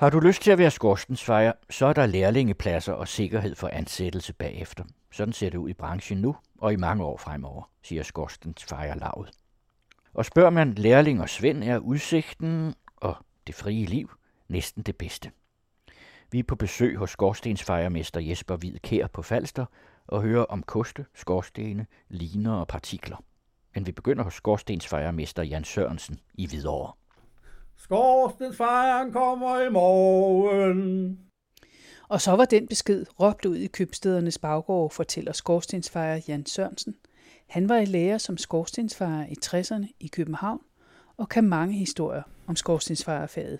Har du lyst til at være skorstensfejer, så er der lærlingepladser og sikkerhed for ansættelse bagefter. Sådan ser det ud i branchen nu og i mange år fremover, siger skorstensfejerlaget. Og spørger man lærling og Svend, er udsigten og det frie liv næsten det bedste. Vi er på besøg hos skorstensfejermester Jesper Hvid Kær på Falster og hører om koste, skorstene, liner og partikler. Men vi begynder hos skorstensfejermester Jan Sørensen i Hvidovre. Skorstensfejeren kommer i morgen. Og så var den besked råbt ud i købstedernes baggård, fortæller skorstensfejer Jan Sørensen. Han var i lære som skorstensfejer i 60'erne i København og kan mange historier om skorstensfejerfaget.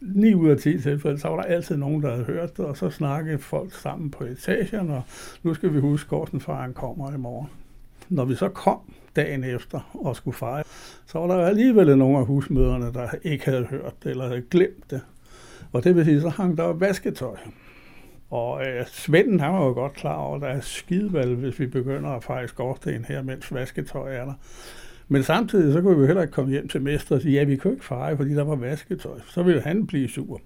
9 ud af 10 tilfælde, så var der altid nogen, der havde hørt det, og så snakkede folk sammen på etagen, og nu skal vi huske, at skorstensfejeren kommer i morgen. Når vi så kom dagen efter og skulle fejre, så var der alligevel nogle af husmøderne, der ikke havde hørt det, eller havde glemt det. Og det vil sige, så hang der vasketøj. Og øh, Svenden, han var jo godt klar over, at der er skidevalg, hvis vi begynder at fejre skorsten her, mens vasketøj er der. Men samtidig så kunne vi heller ikke komme hjem til mester og sige, ja, vi kunne ikke fejre, fordi der var vasketøj. Så ville han blive sur.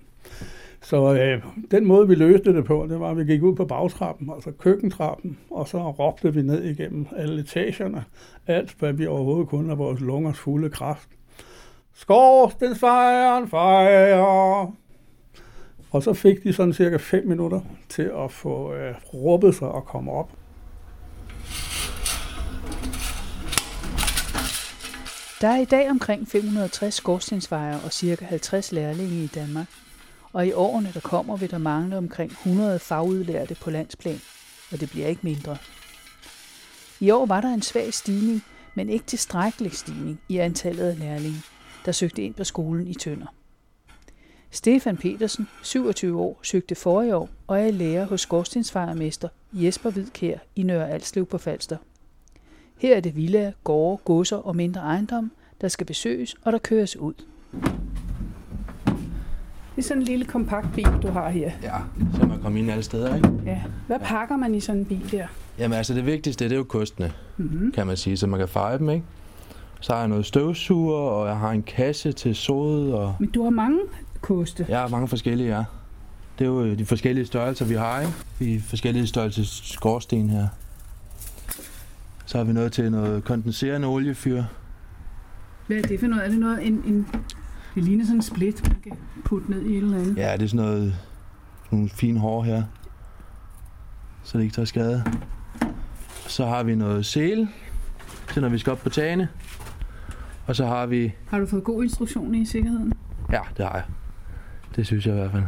Så øh, den måde, vi løste det på, det var, at vi gik ud på bagtrappen, altså køkkentrappen, og så råbte vi ned igennem alle etagerne, alt hvad vi overhovedet kunne af vores lungers fulde kraft. Skorstensfejren fejrer! Og så fik de sådan cirka 5 minutter til at få øh, råbet sig og komme op. Der er i dag omkring 560 skorstensfejere og cirka 50 lærlinge i Danmark. Og i årene, der kommer, vil der mangle omkring 100 fagudlærte på landsplan, og det bliver ikke mindre. I år var der en svag stigning, men ikke tilstrækkelig stigning i antallet af lærlinge, der søgte ind på skolen i Tønder. Stefan Petersen, 27 år, søgte forrige år og er lærer hos skorstensfejermester Jesper Hvidkær i Nørre Alslev på Falster. Her er det villaer, gårde, godser og mindre ejendom, der skal besøges og der køres ud. Det er sådan en lille kompakt bil, du har her. Ja, så man kommer ind alle steder, ikke? Ja. Hvad pakker man i sådan en bil der? Jamen altså det vigtigste, det er jo kostene, mm-hmm. kan man sige, så man kan feje dem, ikke? Så har jeg noget støvsuger, og jeg har en kasse til sod, og... Men du har mange koste. Ja, mange forskellige, ja. Det er jo de forskellige størrelser, vi har, ikke? Vi forskellige størrelser skorsten her. Så har vi noget til noget kondenserende oliefyr. Hvad er det for noget? Er det noget, en, en, det ligner sådan en split, man kan putte ned i et eller andet? Ja, det er sådan noget, nogle fine hår her, så det ikke tager skade. Så har vi noget sele, til når vi skal op på tagene. Og så har vi... Har du fået god instruktion i sikkerheden? Ja, det har jeg. Det synes jeg i hvert fald.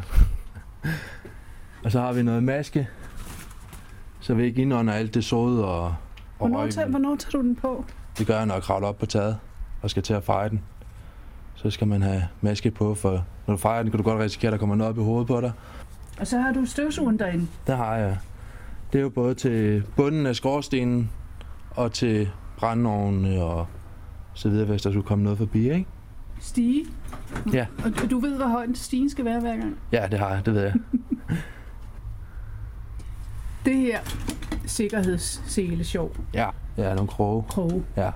og så har vi noget maske, så vi ikke indånder alt det sod og, og Hvornår, tager, hvornår tager du den på? Det gør jeg, når jeg kravler op på taget og skal til at fejre den. Så skal man have maske på, for når du fejrer den, kan du godt risikere, at der kommer noget op i hovedet på dig. Og så har du støvsugeren derinde. Der har jeg. Det er jo både til bunden af skorstenen og til brændeovnene og så videre, hvis der skulle komme noget forbi, ikke? Stige. Ja. Og du ved, hvor høj en stigen skal være hver gang? Ja, det har jeg, det ved jeg. Det her sikkerhedssele sjov. Ja, ja nogle kroge. Kroge. Ja.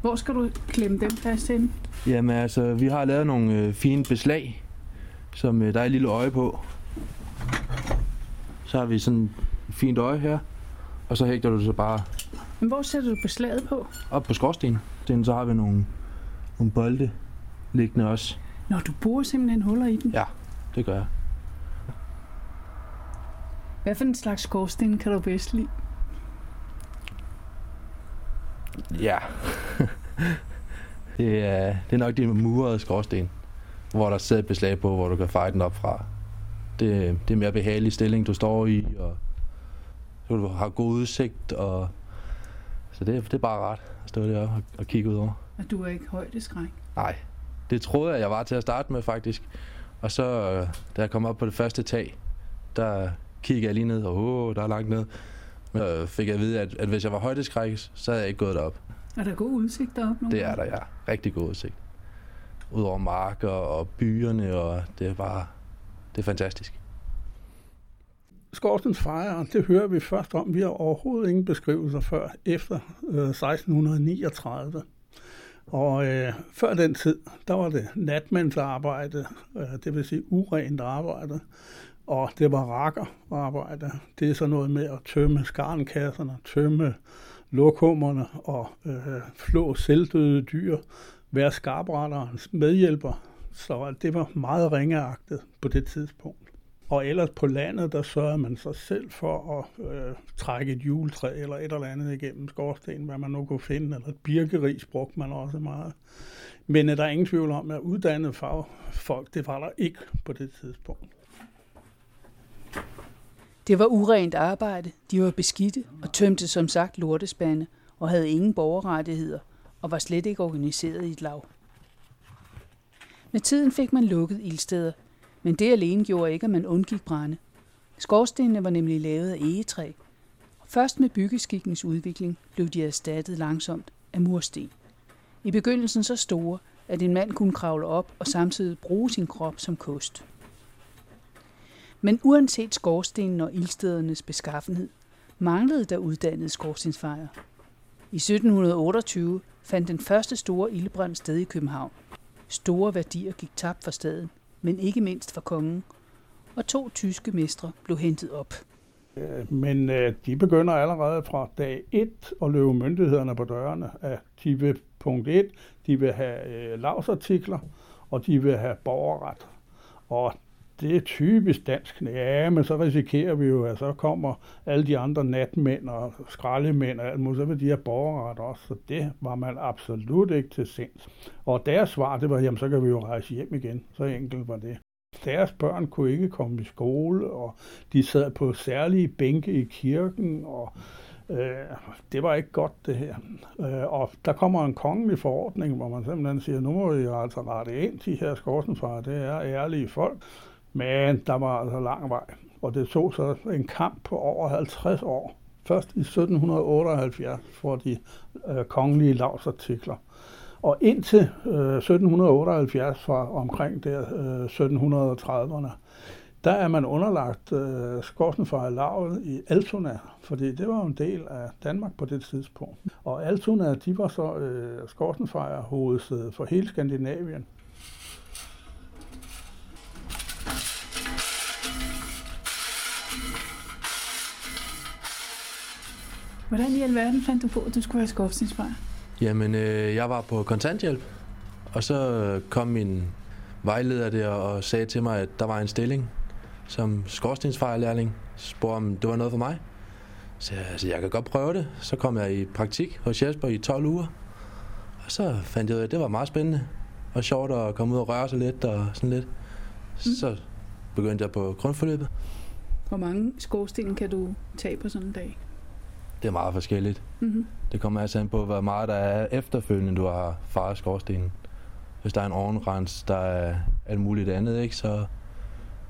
Hvor skal du klemme dem fast hen? Jamen altså, vi har lavet nogle øh, fine beslag, som øh, der er et lille øje på. Så har vi sådan et fint øje her, og så hægter du så bare Men hvor sætter du beslaget på? op på skorstenen. Den, så har vi nogle, nogle bolde liggende også. Når du borer simpelthen huller i den. Ja, det gør jeg. Hvad for en slags skorsten kan du bedst lide? Ja. Det, er, det er nok de murede skorsten, hvor der sidder et beslag på, hvor du kan feje den op fra. Det, det er mere behagelig stilling, du står i, og så du har god udsigt, og så det, det er bare rart at stå deroppe og, og kigge ud over. Og du er ikke højdeskræk. Nej, det troede jeg, jeg var til at starte med faktisk. Og så, øh, da jeg kom op på det første tag, der kiggede jeg lige ned, og åh, der er langt ned. Men så fik jeg at vide, at, at hvis jeg var højdeskræk, så havde jeg ikke gået derop. Er der god udsigt deroppe nu? Det er der, ja. Rigtig god udsigt. Udover marker og byerne, og det er bare, det er fantastisk. Skorstens fejre, det hører vi først om. Vi har overhovedet ingen beskrivelser før efter øh, 1639. Og øh, før den tid, der var det natmandsarbejde, øh, det vil sige urent arbejde, og det var rakkerarbejde. Det er så noget med at tømme skarnkasserne, tømme lokummerne og øh, flå selvdøde dyr, være skarbrætterens medhjælper. Så det var meget ringeagtet på det tidspunkt. Og ellers på landet, der sørger man sig selv for at øh, trække et juletræ eller et eller andet igennem skorstenen, hvad man nu kunne finde, eller et birkeris brugte man også meget. Men øh, der er ingen tvivl om, at uddannede fagfolk, det var der ikke på det tidspunkt. Det var urent arbejde, de var beskidte og tømte som sagt lortespande og havde ingen borgerrettigheder og var slet ikke organiseret i et lav. Med tiden fik man lukket ildsteder, men det alene gjorde ikke, at man undgik brænde. Skorstenene var nemlig lavet af egetræ. Først med byggeskikkens udvikling blev de erstattet langsomt af mursten. I begyndelsen så store, at en mand kunne kravle op og samtidig bruge sin krop som kost. Men uanset skorstenen og ildstedernes beskaffenhed, manglede der uddannede skorstensfejre. I 1728 fandt den første store ildbrand sted i København. Store værdier gik tabt for staden, men ikke mindst for kongen, og to tyske mestre blev hentet op. Øh, men øh, de begynder allerede fra dag 1 at løbe myndighederne på dørene. At de vil, punkt 1, de vil have øh, lavsartikler, og de vil have borgerret. Og det er typisk dansk. Ja, men så risikerer vi jo, at så kommer alle de andre natmænd og skraldemænd og alt muligt, så vil de have borgerret også. Så det var man absolut ikke til sinds. Og deres svar, det var, jamen så kan vi jo rejse hjem igen. Så enkelt var det. Deres børn kunne ikke komme i skole, og de sad på særlige bænke i kirken, og øh, det var ikke godt det her. Øh, og der kommer en kongelig forordning, hvor man simpelthen siger, nu må vi altså rette ind, de her skorsenfarer, det er ærlige folk. Men der var altså lang vej, og det tog så en kamp på over 50 år. Først i 1778 for de øh, kongelige lavsartikler. Og indtil øh, 1778, fra omkring der øh, 1730'erne, der er man underlagt øh, Skorsenfejr lavet i Altona, fordi det var en del af Danmark på det tidspunkt. Og Altona, de var så øh, Skorsenfejr hovedsæde for hele Skandinavien. Hvordan i alverden fandt du på, at du skulle være skorstensfejr? Jamen, øh, jeg var på kontanthjælp, og så kom min vejleder der og sagde til mig, at der var en stilling som skorstensfejrlærling. Spurgte om det var noget for mig. Så jeg, altså, jeg kan godt prøve det. Så kom jeg i praktik hos Jesper i 12 uger. Og så fandt jeg ud af, at det var meget spændende og sjovt at komme ud og røre sig lidt og sådan lidt. Mm. Så begyndte jeg på grundforløbet. Hvor mange skorsten kan du tage på sådan en dag? Det er meget forskelligt. Mm-hmm. Det kommer altså an på, hvor meget der er efterfølgende, du har faret skorstenen. Hvis der er en ovnrens, der er alt muligt andet, ikke, så,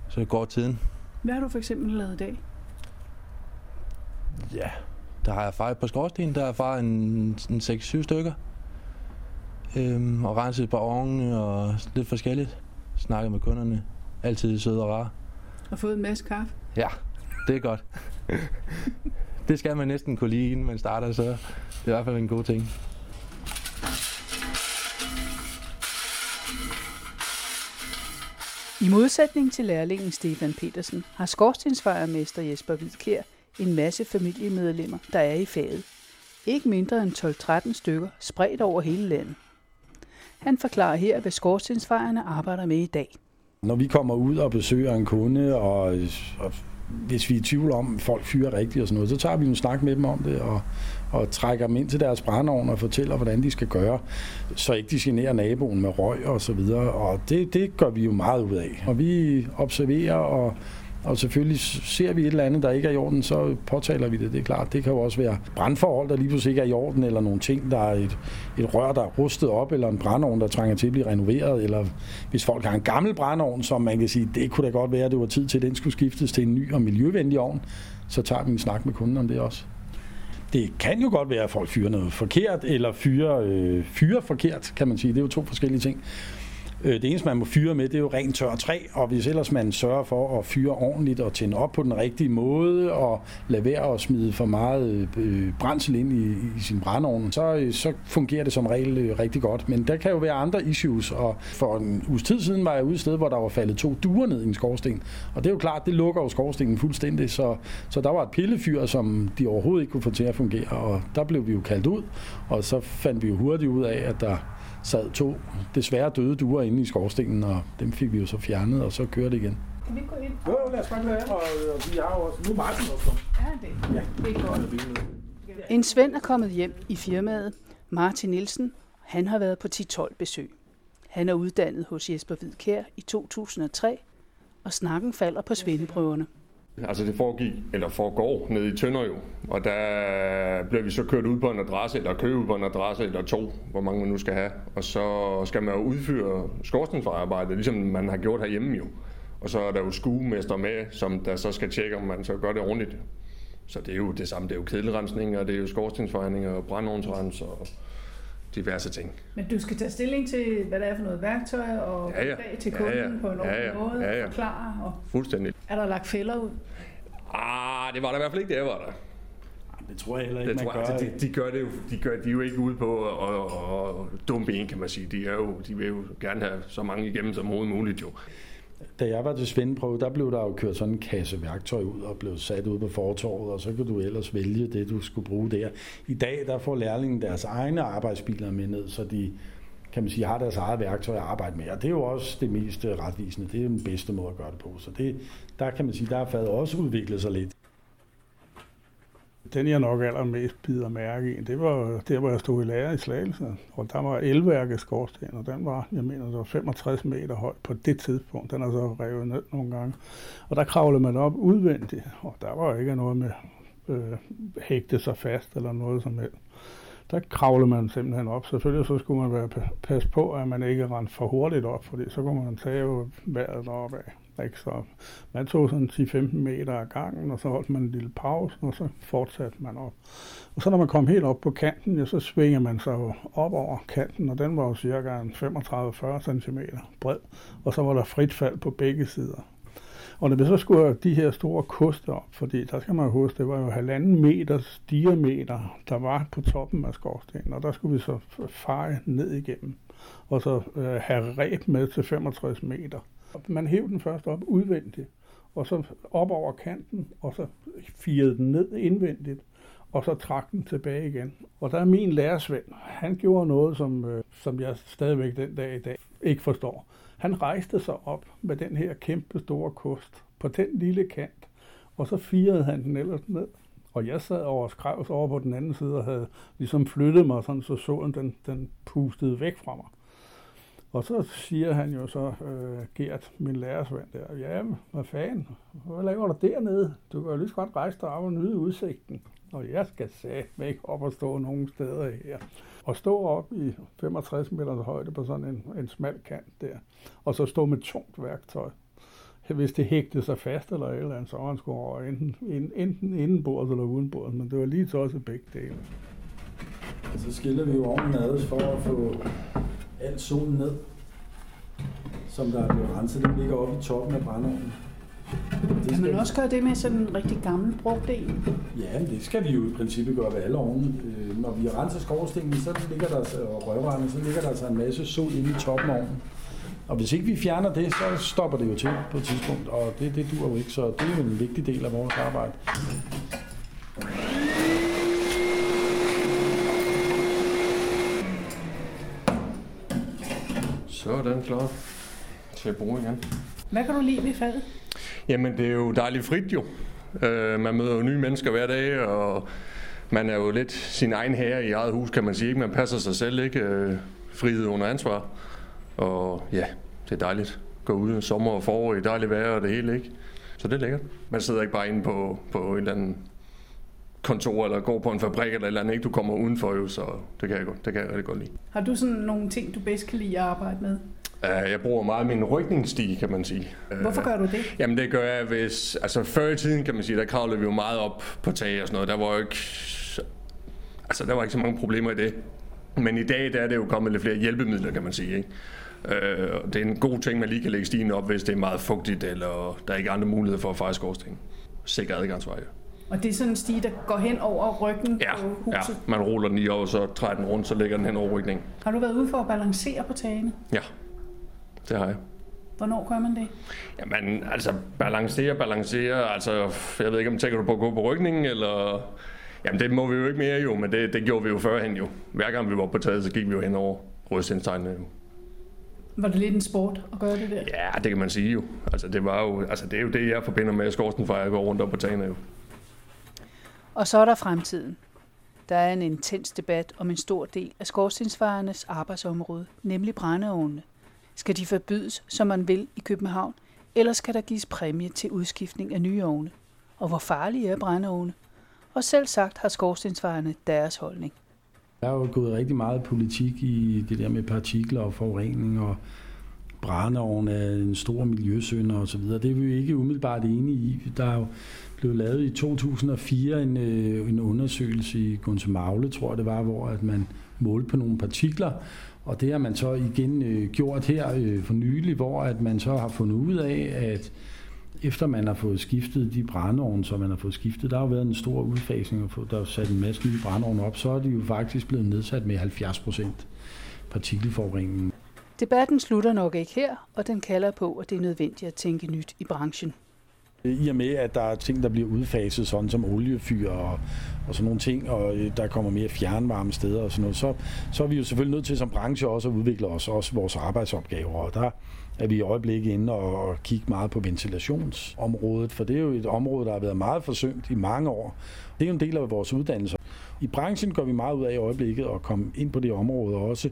så går tiden. Hvad har du for eksempel lavet i dag? Ja, der har jeg fejret på skorstenen, der har jeg fejret en, en 6-7 stykker. Øhm, og renset et par ovne og lidt forskelligt. Snakket med kunderne. Altid søde og rare. Og fået en masse kaffe? Ja, det er godt. det skal man næsten kunne lide, inden man starter, så det er i hvert fald en god ting. I modsætning til lærlingen Stefan Petersen har skorstensfejermester Jesper Hvidkær en masse familiemedlemmer, der er i faget. Ikke mindre end 12-13 stykker, spredt over hele landet. Han forklarer her, hvad skorstensfejerne arbejder med i dag. Når vi kommer ud og besøger en kunde, og, og hvis vi er i tvivl om, at folk fyrer rigtigt og sådan noget, så tager vi en snak med dem om det, og, og trækker dem ind til deres brændeovn og fortæller, hvordan de skal gøre, så ikke de generer naboen med røg og så videre. Og det, det gør vi jo meget ud af. Og vi observerer og og selvfølgelig ser vi et eller andet, der ikke er i orden, så påtaler vi det. Det er klart. Det kan jo også være brandforhold, der lige pludselig ikke er i orden, eller nogle ting, der er et, et rør, der er rustet op, eller en brandovn, der trænger til at blive renoveret, eller hvis folk har en gammel brandovn, som man kan sige, det kunne da godt være, at det var tid til, at den skulle skiftes til en ny og miljøvenlig ovn, så tager vi en snak med kunden om det også. Det kan jo godt være, at folk fyrer noget forkert, eller fyrer, øh, fyrer forkert, kan man sige. Det er jo to forskellige ting. Øh, det eneste, man må fyre med, det er jo rent tør træ, og hvis ellers man sørger for at fyre ordentligt og tænde op på den rigtige måde, og lade være at smide for meget øh, brændsel ind i, i sin brændeovn, så, øh, så fungerer det som regel rigtig godt. Men der kan jo være andre issues, og for en uges tid siden var jeg ude et sted, hvor der var faldet to duer ned i en skorsten. Og det er jo klart, det lukker jo skorstenen fuldstændig, så, så der var et pillefyr, som de overhovedet ikke kunne få til at fungere, og der blev vi jo kaldt ud, og så fandt vi jo hurtigt ud af, at der sad to desværre døde duer inde i skorstenen, og dem fik vi jo så fjernet, og så kørte det igen. Kan vi gå ind? Jo, lad os bare være, og, og vi har jo også... Nu er Martin også Ja, det, ja. det er godt. En Svend er kommet hjem i firmaet. Martin Nielsen, han har været på 10-12 besøg. Han er uddannet hos Jesper Hvidkær i 2003, og snakken falder på svendeprøverne. Altså det foregik, eller foregår nede i Tønder jo, og der bliver vi så kørt ud på en adresse, eller kørt ud på en adresse, eller to, hvor mange man nu skal have. Og så skal man jo udføre skorstensfejrarbejde, ligesom man har gjort herhjemme jo. Og så er der jo skuemester med, som der så skal tjekke, om man så gør det ordentligt. Så det er jo det samme. Det er jo kedelrensning, og det er jo skorstensfejring og brandovnsrens og diverse ting. Men du skal tage stilling til, hvad det er for noget værktøj, og ja, ja. til kunden ja, ja. på en ordentlig ja, ja. måde, ja, ja. forklare. Og Fuldstændig. Er der lagt fælder ud? Ah, det var der i hvert fald ikke, det var der. Det tror jeg heller ikke, det man tror, gør. Altså, de, de, gør det jo, de, gør, de er jo ikke ude på at, at dumpe en, kan man sige. De, er jo, de vil jo gerne have så mange igennem som overhovedet muligt jo. Da jeg var til Svendeprøve, der blev der jo kørt sådan en kasse værktøj ud og blev sat ud på fortorvet, og så kan du ellers vælge det, du skulle bruge der. I dag, der får lærlingen deres egne arbejdsbiler med ned, så de kan man sige, har deres eget værktøj at arbejde med. Og det er jo også det mest retvisende. Det er den bedste måde at gøre det på. Så det, der kan man sige, der har faget også udviklet sig lidt. Den, jeg nok allermest bider mærke i, det var der, hvor jeg stod i lærer i Slagelse. Og der var elværket skorsten, og den var, jeg mener, det var 65 meter høj på det tidspunkt. Den er så revet ned nogle gange. Og der kravlede man op udvendigt, og der var ikke noget med øh, hægte sig fast eller noget som helst der kravlede man simpelthen op. Selvfølgelig så skulle man være passe på, at man ikke rendte for hurtigt op, fordi så kunne man tage vejret deroppe af. Ikke? Så man tog sådan 10-15 meter af gangen, og så holdt man en lille pause, og så fortsatte man op. Og så når man kom helt op på kanten, ja, så svinger man sig op over kanten, og den var jo cirka 35-40 cm bred, og så var der frit fald på begge sider. Og når vi så skulle have de her store koster op, fordi der skal man huske, det var jo halvanden meters diameter, der var på toppen af skorstenen, og der skulle vi så feje ned igennem, og så øh, have ræb med til 65 meter. Man hæv den først op udvendigt, og så op over kanten, og så firede den ned indvendigt, og så trak den tilbage igen. Og der er min lærersvend, han gjorde noget, som, øh, som jeg stadigvæk den dag i dag ikke forstår. Han rejste sig op med den her kæmpe store kost på den lille kant, og så firede han den ellers ned. Og jeg sad over skrevs over på den anden side og havde ligesom flyttet mig, sådan, så solen den, den pustede væk fra mig. Og så siger han jo så, øh, Gert, min lærersvand der, ja, hvad fanden, hvad laver du dernede? Du kan jo lige så godt rejse dig op og nyde udsigten. Og jeg skal sætte ikke op og stå nogen steder her. Og stå op i 65 meters højde på sådan en, en smal kant der, og så stå med tungt værktøj. Hvis det hægtede sig fast eller et eller andet, så var han skulle over enten, enten indenbords eller udenbords, men det var lige så også begge dele. Så skiller vi jo ovnen ad for at få alt solen ned, som der er blevet renset. Den ligger oppe i toppen af brændeovnen. Det kan man også gøre det med sådan en rigtig gammel brugt en? Ja, det skal vi jo i princippet gøre ved alle ovne. Øh, når vi renser skorstenen, så ligger der, og røvrende, så ligger der altså en masse sol inde i toppen af ovnen. Og hvis ikke vi fjerner det, så stopper det jo til på et tidspunkt, og det, det dur jo ikke, så det er jo en vigtig del af vores arbejde. Så er den klar til at bruge igen. Hvad kan du lide ved faget? Jamen, det er jo dejligt frit jo. Øh, man møder jo nye mennesker hver dag, og man er jo lidt sin egen herre i eget hus, kan man sige. Ikke? Man passer sig selv, ikke? Øh, frihed under ansvar. Og ja, det er dejligt. Gå ud sommer og forår i dejligt vejr og det hele, ikke? Så det er lækkert. Man sidder ikke bare inde på, på en eller anden kontor eller går på en fabrik eller eller andet, ikke? Du kommer udenfor jo, så det kan jeg, godt, det kan jeg rigtig godt lide. Har du sådan nogle ting, du bedst kan lide at arbejde med? Jeg bruger meget min rykningsstige, kan man sige. Hvorfor gør du det? Jamen det gør jeg, hvis... Altså før i tiden, kan man sige, der kravlede vi jo meget op på tag og sådan noget. Der var jo ikke... Altså der var ikke så mange problemer i det. Men i dag, der er det jo kommet lidt flere hjælpemidler, kan man sige. Ikke? Øh, det er en god ting, man lige kan lægge stigen op, hvis det er meget fugtigt, eller der er ikke andre muligheder for at feje skorsten. Sikker adgangsveje. Og det er sådan en sti, der går hen over ryggen Ja, på ja, huset? man ruller den lige over, så træder den rundt, så lægger den hen over rygningen. Har du været ude for at balancere på tagene? Ja, det har jeg. Hvornår gør man det? Jamen, altså, balancere, balancere, altså, jeg ved ikke, om tænker du på at gå på rygningen, eller... Jamen, det må vi jo ikke mere jo, men det, det gjorde vi jo førhen jo. Hver gang vi var på taget, så gik vi jo hen over rødstenstegnene jo. Var det lidt en sport at gøre det der? Ja, det kan man sige jo. Altså, det, var jo, altså, det er jo det, jeg forbinder med at gå rundt op på tagene jo. Og så er der fremtiden. Der er en intens debat om en stor del af skorstensfejernes arbejdsområde, nemlig brændeovnene. Skal de forbydes, som man vil i København, eller skal der gives præmie til udskiftning af nye ovne? Og hvor farlige er brændeovne? Og selv sagt har skorstensfejerne deres holdning. Der er jo gået rigtig meget politik i det der med partikler og forurening og brændeovn er en stor miljøsynder og så videre. Det er vi jo ikke umiddelbart enige i. Der er jo blev lavet i 2004 en, øh, en undersøgelse i Gunse tror jeg det var, hvor at man målte på nogle partikler, og det har man så igen øh, gjort her øh, for nylig, hvor at man så har fundet ud af, at efter man har fået skiftet de brændeovne, som man har fået skiftet, der har jo været en stor udfasning, og der er sat en masse nye brændeovne op, så er de jo faktisk blevet nedsat med 70 procent partikelforureningen. Debatten slutter nok ikke her, og den kalder på, at det er nødvendigt at tænke nyt i branchen. I og med, at der er ting, der bliver udfaset, sådan som oliefyr og, og sådan nogle ting, og øh, der kommer mere fjernvarme steder og sådan noget, så, så er vi jo selvfølgelig nødt til som branche også at udvikle os, også vores arbejdsopgaver. Og der er vi i øjeblikket inde og kigge meget på ventilationsområdet, for det er jo et område, der har været meget forsømt i mange år. Det er jo en del af vores uddannelse. I branchen går vi meget ud af i øjeblikket at komme ind på det område og også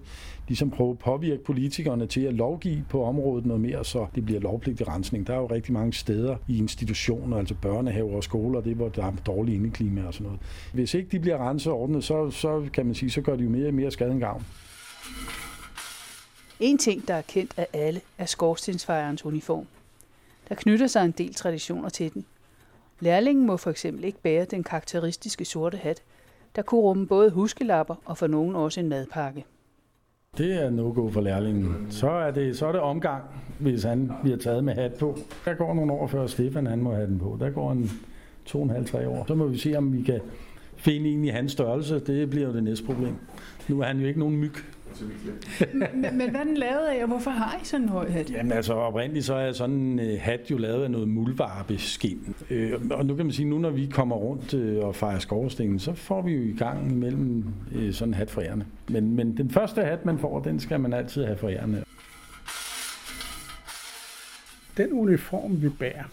ligesom prøve at påvirke politikerne til at lovgive på området noget mere, så det bliver lovpligtig rensning. Der er jo rigtig mange steder i institutioner, altså børnehaver og skoler, det er, hvor der er dårlige indeklima og sådan noget. Hvis ikke de bliver renset og ordnet, så, så kan man sige, så gør de jo mere og mere skade end gavn. En ting, der er kendt af alle, er skorstensfejerens uniform. Der knytter sig en del traditioner til den. Lærlingen må for eksempel ikke bære den karakteristiske sorte hat, der kunne rumme både huskelapper og for nogen også en madpakke. Det er no-go for lærlingen. Så er, det, så er det omgang, hvis han bliver taget med hat på. Der går nogle år før Stefan han må have den på. Der går en to og en halv, tre år. Så må vi se, om vi kan finde en i hans størrelse. Det bliver jo det næste problem. Nu er han jo ikke nogen myg men, men hvad er den lavet af, og hvorfor har I sådan en høj hat? Jamen altså oprindeligt så er sådan en øh, hat jo lavet af noget muldvarpeskin. Øh, og nu kan man sige, nu når vi kommer rundt øh, og fejrer skorstenen, så får vi jo i gang mellem øh, sådan en hat for ærende. Men, men den første hat, man får, den skal man altid have for ærende. Den uniform, vi bærer,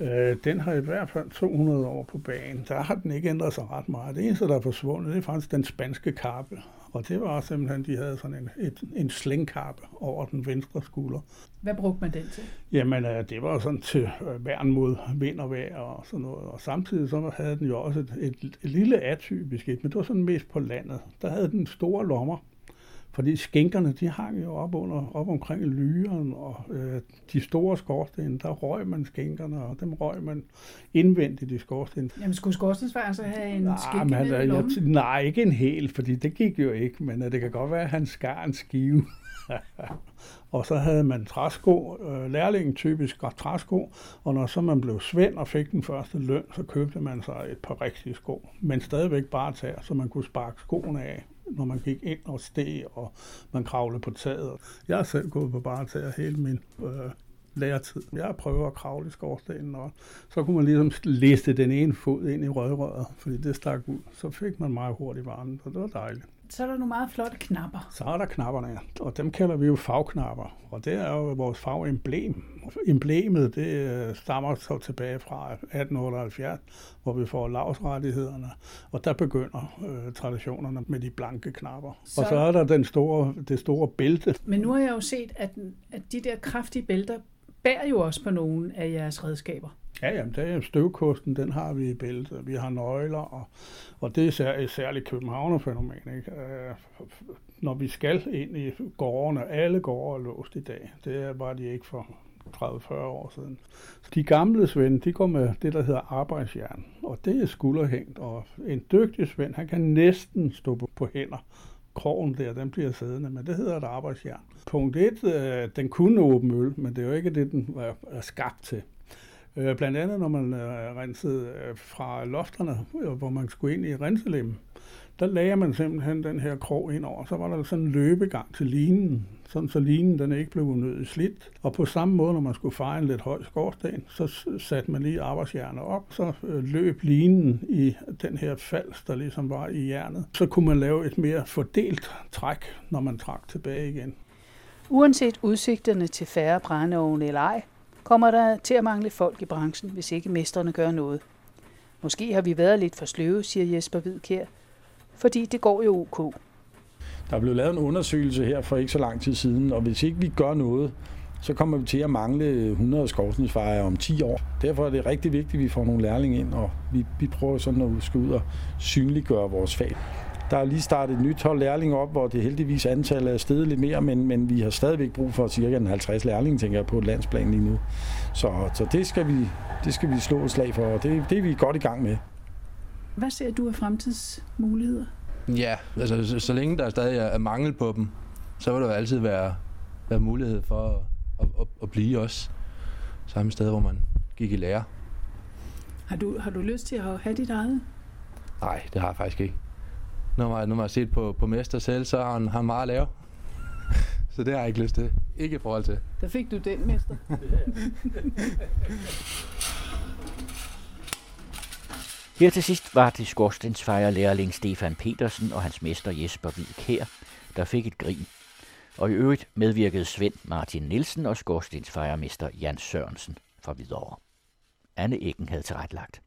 øh, den har i hvert fald 200 år på banen. Der har den ikke ændret sig ret meget. Det eneste, der er forsvundet, det er faktisk den spanske kappe. Og det var simpelthen, de havde sådan en, et, en slængkappe over den venstre skulder. Hvad brugte man den til? Jamen, øh, det var sådan til øh, værn mod vind og vejr og sådan noget. Og samtidig så havde den jo også et, et, et lille atypisk et, men det var sådan mest på landet. Der havde den store lommer, fordi skænkerne, de hang jo op, under, op omkring lyren, og øh, de store skorstene, der røg man skænkerne, og dem røg man indvendigt i skorstenen. Jamen, skulle skorstensfejren så have en Nej, skænke men, lommen? jeg, nej, ikke en hel, fordi det gik jo ikke, men øh, det kan godt være, at han skar en skive. og så havde man træsko, øh, lærlingen typisk godt træsko, og når så man blev svend og fik den første løn, så købte man sig et par rigtige sko, men stadigvæk bare tær, så man kunne sparke skoene af, når man gik ind og steg, og man kravlede på taget. Jeg har selv gået på bare tær hele min øh, læretid. Jeg prøver at kravle i skorstenen, og så kunne man ligesom liste den ene fod ind i rødrøret, fordi det stak ud. Så fik man meget hurtigt varmen, så det var dejligt. Så er der nogle meget flotte knapper. Så er der knapperne, og dem kalder vi jo fagknapper, og det er jo vores fagemblem. Emblemet, det øh, stammer så tilbage fra 1878, hvor vi får lavsrettighederne, og der begynder øh, traditionerne med de blanke knapper. Så- Og så er der den store, det store bælte. Men nu har jeg jo set, at, at de der kraftige bælter bærer jo også på nogle af jeres redskaber. Ja, jamen, det er støvkosten, den har vi i bæltet. Vi har nøgler, og, og det er sær, et særligt københavnerfænomen. Ikke? Øh, når vi skal ind i gårdene, alle gårde er låst i dag. Det var de ikke for 30-40 år siden. De gamle svend, de går med det, der hedder arbejdsjern, og det er skulderhængt, og en dygtig svend, han kan næsten stå på- på hænder krogen der, den bliver siddende, men det hedder et arbejdsjern. Punkt 1, øh, den kunne åbne øl, men det er jo ikke det, den er skabt til. Øh, blandt andet, når man øh, rensede øh, fra lofterne, øh, hvor man skulle ind i renselemmen, der lagde man simpelthen den her krog ind over. Så var der sådan en løbegang til linen, sådan så linen den ikke blev unødigt slidt. Og på samme måde, når man skulle fejre en lidt høj skorsten, så satte man lige arbejdsjernet op, så øh, løb linen i den her fals, der ligesom var i jernet. Så kunne man lave et mere fordelt træk, når man trak tilbage igen. Uanset udsigterne til færre brændeovne eller ej, kommer der til at mangle folk i branchen, hvis ikke mesterne gør noget. Måske har vi været lidt for sløve, siger Jesper Hvidkær, fordi det går jo ok. Der er blevet lavet en undersøgelse her for ikke så lang tid siden, og hvis ikke vi gør noget, så kommer vi til at mangle 100 skovsningsfejre om 10 år. Derfor er det rigtig vigtigt, at vi får nogle lærlinge ind, og vi, vi prøver sådan at skal ud og synliggøre vores fag. Der er lige startet et nyt hold lærlinge op, hvor det heldigvis antallet er steget lidt mere, men, men vi har stadigvæk brug for cirka en 50 lærlinge, tænker jeg, på et landsplan lige nu. Så, så det, skal vi, det skal vi slå et slag for, og det, det er vi godt i gang med. Hvad ser du af fremtidsmuligheder? Ja, altså så, så længe der stadig er mangel på dem, så vil der altid være, være mulighed for at, at, at, at blive også samme sted, hvor man gik i lære. Har du, har du lyst til at have dit eget? Nej, det har jeg faktisk ikke. Når man, når man har set på, på Mester selv, så har han, han meget at lave. så det har jeg ikke lyst til. Ikke i forhold til. Der fik du den, Mester. Her til sidst var det skorstensfejrer lærling Stefan Petersen og hans mester Jesper Hvidkær, der fik et grin. Og i øvrigt medvirkede Svend Martin Nielsen og skorstensfejrmester Jan Sørensen fra Hvidovre. Anne Eggen havde tilrettelagt.